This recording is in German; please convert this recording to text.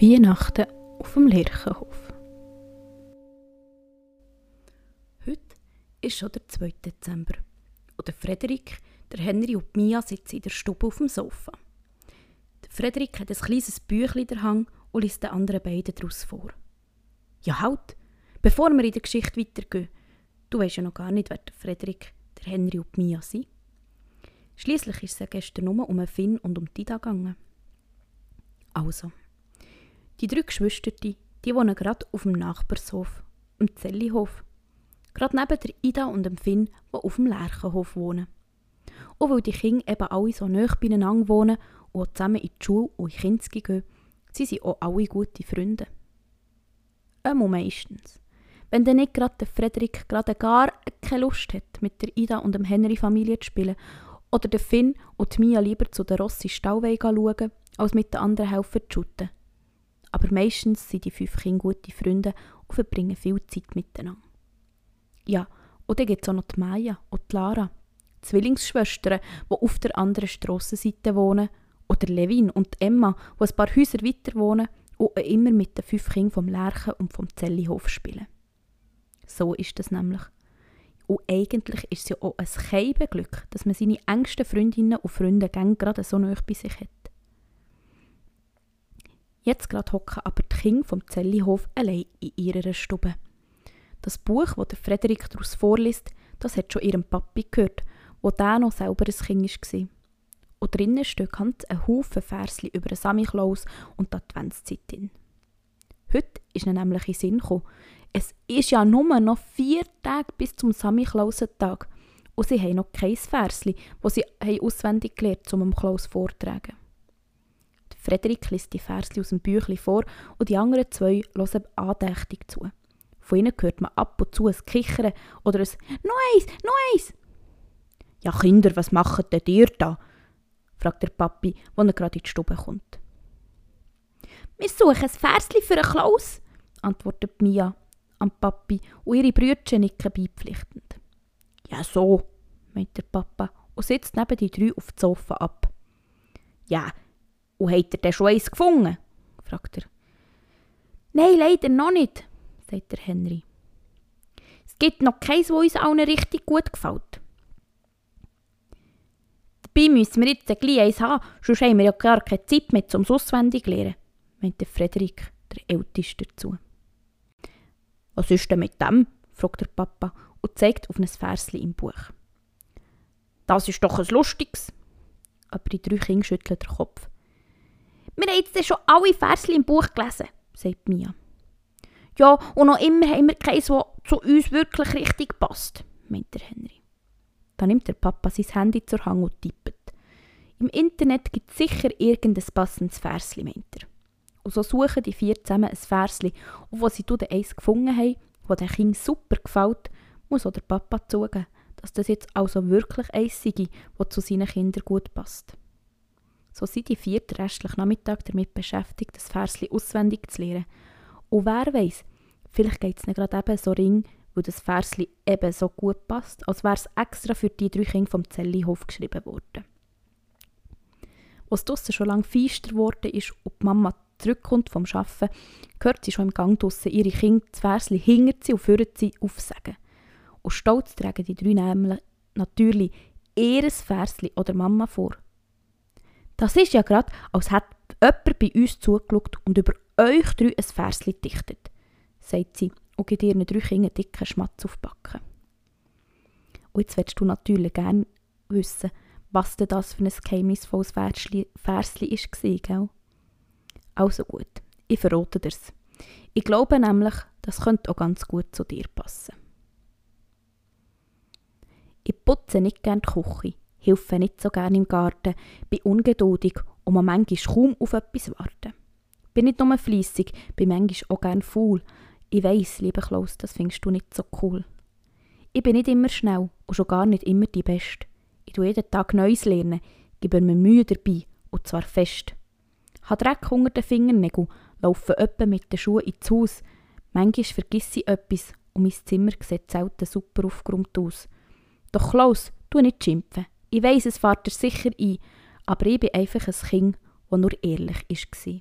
Weihnachten auf dem Lerchenhof. Heute ist schon der 2. Dezember und der Frederik, der Henry und Mia sitzen in der Stube auf dem Sofa. Der Frederik hat ein kleines Büchlein in der Hand und liest den anderen beiden daraus vor. Ja halt, bevor wir in der Geschichte weitergehen, du weißt ja noch gar nicht, wer der Frederik, der Henry und Mia sind. Schließlich ist es ja gestern nur um Finn und um Tida gegangen. Also, die drei Geschwister, die wohnen gerade auf dem Nachbarshof, im Zellihof. Gerade neben der Ida und dem Finn, die auf dem Lerchenhof wohnen. Und weil die Kinder eben alle so nah beieinander wohnen und zusammen in die Schule und in Kinski gehen, sie sind auch alle gute Freunde. Einmal meistens. Wenn dann nicht gerade der Frederik gerade gar keine Lust hat, mit der Ida und dem Henry Familie zu spielen, oder der Finn und Mia lieber zu der Rossi Stauweg schauen, als mit den anderen helfen zu shooten. Aber meistens sind die fünf Kinder gute Freunde und verbringen viel Zeit miteinander. Ja, und dann gibt es auch noch die Maya und die Lara, Zwillingsschwestern, die auf der anderen Strassenseite wohnen, oder Levin und Emma, die ein paar Häuser weiter wohnen und immer mit den fünf Kindern vom Lerchen und vom Zellihof spielen. So ist das nämlich. Und eigentlich ist es ja auch ein Keibenglück, dass man seine engsten Freundinnen und Freunde gerade so nah bei sich hat. Jetzt gerade hocken aber die Kinder vom Zellihof allein in ihrer Stube. Das Buch, das der Frederik daraus vorliest, das hat schon ihrem Papi gehört, wo der noch selber ein Kind war. Und drinnen stehen ganz ein Haufen Versli über den Samichlaus und die Adventszeit drin. Heute ist ihnen nämlich in Sinn gekommen. Es ist ja nur noch vier Tage bis zum Samichlausentag und sie haben noch kein Versli, das sie auswendig gelernt haben, um Klaus vortragen. Frederik liest die Versli aus dem Büchlein vor und die anderen zwei hören andächtig zu. Von ihnen hört man ab und zu ein Kichern oder ein «Noch eins, noch eins!» «Ja, Kinder, was macht denn ihr da?» fragt der Papi, wenn er gerade in die Stube kommt. «Wir suchen ein Versli für einen Klaus», antwortet Mia am Papi und ihre Brüder nicken beipflichtend. «Ja, so», meint der Papa und sitzt neben die drei auf dem Sofa ab. «Ja, und habt ihr denn schon eins gefunden? fragt er. Nein, leider noch nicht, sagt der Henry. Es gibt noch keins, das uns allen richtig gut gefällt. Dabei müssen wir jetzt gleich eins haben, sonst haben wir ja gar keine Zeit mehr zum auswendig lernen, meinte Frederik, der Älteste, dazu. Was ist denn mit dem? fragt der Papa und zeigt auf ein Versli im Buch. Das ist doch ein lustiges. Aber die drei Kinder schütteln den Kopf. Wir haben jetzt schon alle Versli im Buch gelesen, sagt Mia. Ja, und noch immer haben wir keins, das zu uns wirklich richtig passt, meint der Henry. Da nimmt der Papa sein Handy zur Hand und tippt. Im Internet gibt es sicher irgendein passendes Versli, meint er. Und so suchen die vier zusammen ein Versli, und wo sie dann eins gefunden haben, das dem Kind super gefällt, muss auch der Papa zugeben, dass das jetzt also wirklich eins sei, das zu seinen Kindern gut passt. So sind die vier restlichen Nachmittag damit beschäftigt, das Versli auswendig zu lernen. Und wer weiß, vielleicht geht es ihnen gerade eben so ring, wo das Versli eben so gut passt, als wäre es extra für die drei Kinder vom Zellihof geschrieben worden. Als draussen schon lange feister geworden ist und die Mama zurückkommt vom Arbeiten, hört sie schon im Gang draussen ihre Kinder das Versli hinter sie und führen sie aufsagen. Und stolz tragen die drei nämlich natürlich ihr Versli oder Mama vor. Das ist ja gerade, als hätte jemand bei uns zugeschaut und über euch drei ein Versli dichtet, sagt sie und gibt ihren drei Kindern dicken Schmatz auf die Backen. Und jetzt willst du natürlich gerne wissen, was denn das für ein geheimnisvolles Versli war, gell? Also gut, ich verrate dir's. Ich glaube nämlich, das könnte auch ganz gut zu dir passen. Ich putze nicht gerne die Küche helfe nicht so gerne im Garten, bin ungeduldig und man manchmal kaum auf etwas warten. Bin nicht nur fleissig, bin manchmal auch gerne faul. Ich weiss, lieber Klaus, das findest du nicht so cool. Ich bin nicht immer schnell und schon gar nicht immer die Beste. Ich tue jeden Tag Neues lernen, gebe mir Mühe dabei, und zwar fest. Habe Dreck unter den Fingernägeln, laufe öppe mit den Schuhen ins Haus. Manchmal vergesse ich etwas und mein Zimmer sieht selten super aufgeräumt aus. Doch Klaus, tu nicht schimpfen. Ich weiss, es fährt dir sicher ein, aber ich bin einfach ein Kind, das nur ehrlich war.